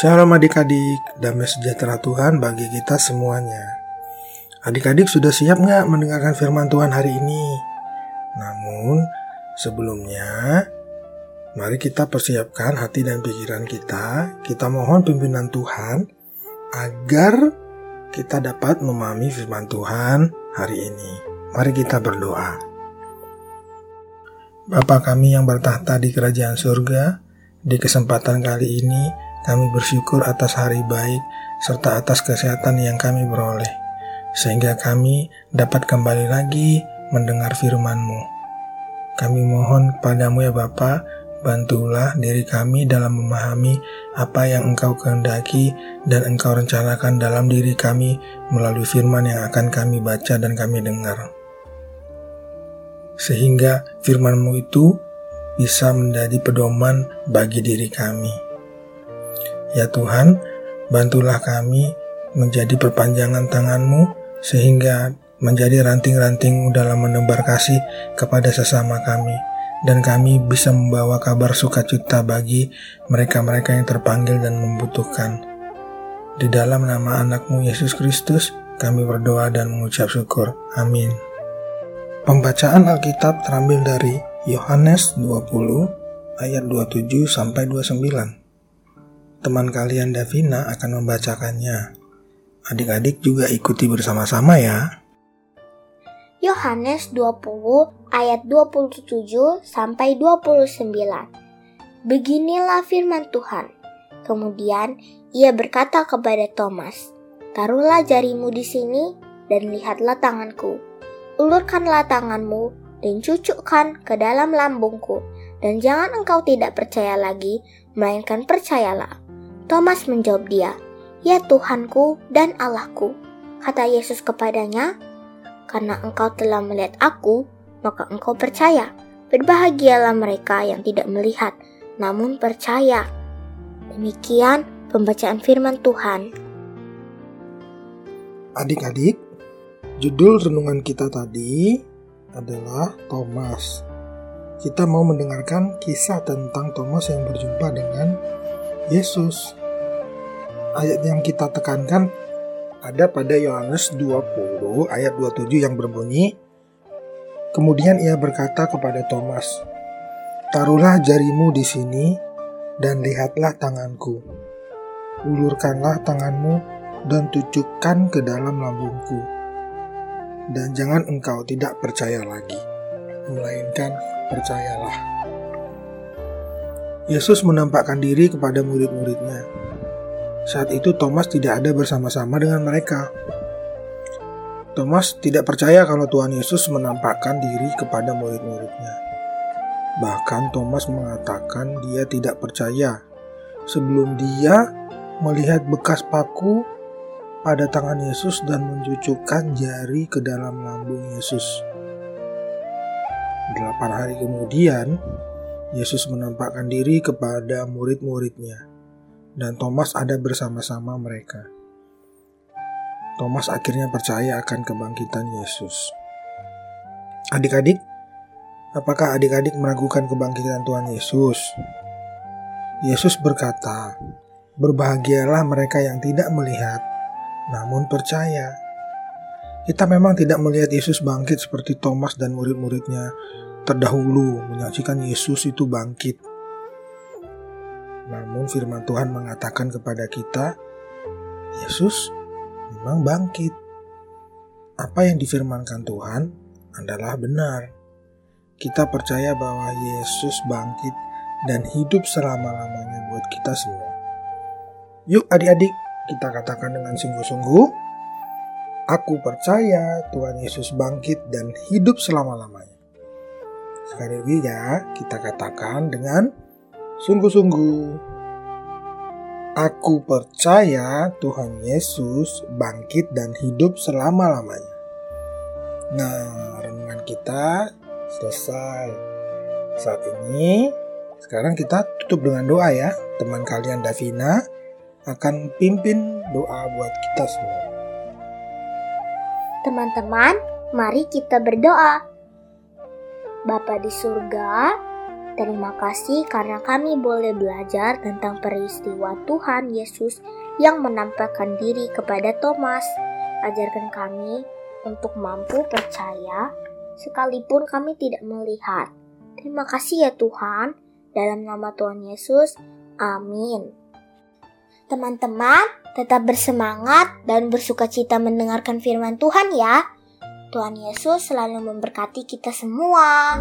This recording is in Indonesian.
Shalom adik-adik, damai sejahtera Tuhan bagi kita semuanya. Adik-adik sudah siap nggak mendengarkan firman Tuhan hari ini? Namun, sebelumnya, mari kita persiapkan hati dan pikiran kita. Kita mohon pimpinan Tuhan agar kita dapat memahami firman Tuhan hari ini. Mari kita berdoa. Bapa kami yang bertahta di kerajaan surga, di kesempatan kali ini kami bersyukur atas hari baik serta atas kesehatan yang kami beroleh, sehingga kami dapat kembali lagi mendengar firman-Mu. Kami mohon padamu ya Bapa, bantulah diri kami dalam memahami apa yang Engkau kehendaki dan Engkau rencanakan dalam diri kami melalui firman yang akan kami baca dan kami dengar sehingga firman-Mu itu bisa menjadi pedoman bagi diri kami. Ya Tuhan, bantulah kami menjadi perpanjangan tangan-Mu sehingga menjadi ranting-ranting dalam menebar kasih kepada sesama kami dan kami bisa membawa kabar sukacita bagi mereka-mereka yang terpanggil dan membutuhkan. Di dalam nama anakmu Yesus Kristus, kami berdoa dan mengucap syukur. Amin. Pembacaan Alkitab terambil dari Yohanes 20 ayat 27 sampai 29. Teman kalian Davina akan membacakannya. Adik-adik juga ikuti bersama-sama ya. Yohanes 20 ayat 27 sampai 29. Beginilah firman Tuhan. Kemudian ia berkata kepada Thomas, "Taruhlah jarimu di sini dan lihatlah tanganku." ulurkanlah tanganmu dan cucukkan ke dalam lambungku, dan jangan engkau tidak percaya lagi, melainkan percayalah. Thomas menjawab dia, Ya Tuhanku dan Allahku. Kata Yesus kepadanya, Karena engkau telah melihat aku, maka engkau percaya. Berbahagialah mereka yang tidak melihat, namun percaya. Demikian pembacaan firman Tuhan. Adik-adik, Judul renungan kita tadi adalah Thomas. Kita mau mendengarkan kisah tentang Thomas yang berjumpa dengan Yesus. Ayat yang kita tekankan ada pada Yohanes 20 ayat 27 yang berbunyi Kemudian ia berkata kepada Thomas, "Taruhlah jarimu di sini dan lihatlah tanganku. Ulurkanlah tanganmu dan tucukkan ke dalam lambungku." dan jangan engkau tidak percaya lagi, melainkan percayalah. Yesus menampakkan diri kepada murid-muridnya. Saat itu Thomas tidak ada bersama-sama dengan mereka. Thomas tidak percaya kalau Tuhan Yesus menampakkan diri kepada murid-muridnya. Bahkan Thomas mengatakan dia tidak percaya sebelum dia melihat bekas paku pada tangan Yesus dan mencucukkan jari ke dalam lambung Yesus. Delapan hari kemudian, Yesus menampakkan diri kepada murid-muridnya, dan Thomas ada bersama-sama mereka. Thomas akhirnya percaya akan kebangkitan Yesus. Adik-adik, apakah adik-adik meragukan kebangkitan Tuhan Yesus? Yesus berkata, "Berbahagialah mereka yang tidak melihat namun percaya. Kita memang tidak melihat Yesus bangkit seperti Thomas dan murid-muridnya terdahulu menyaksikan Yesus itu bangkit. Namun firman Tuhan mengatakan kepada kita, Yesus memang bangkit. Apa yang difirmankan Tuhan adalah benar. Kita percaya bahwa Yesus bangkit dan hidup selama-lamanya buat kita semua. Yuk adik-adik, kita katakan dengan sungguh-sungguh, Aku percaya Tuhan Yesus bangkit dan hidup selama-lamanya. Sekali lagi ya, kita katakan dengan sungguh-sungguh. Aku percaya Tuhan Yesus bangkit dan hidup selama-lamanya. Nah, renungan kita selesai. Saat ini, sekarang kita tutup dengan doa ya. Teman kalian Davina akan pimpin doa buat kita semua. Teman-teman, mari kita berdoa. Bapa di surga, Terima kasih karena kami boleh belajar tentang peristiwa Tuhan Yesus yang menampakkan diri kepada Thomas. Ajarkan kami untuk mampu percaya sekalipun kami tidak melihat. Terima kasih ya Tuhan. Dalam nama Tuhan Yesus, amin. Teman-teman, tetap bersemangat dan bersuka cita mendengarkan firman Tuhan ya. Tuhan Yesus selalu memberkati kita semua.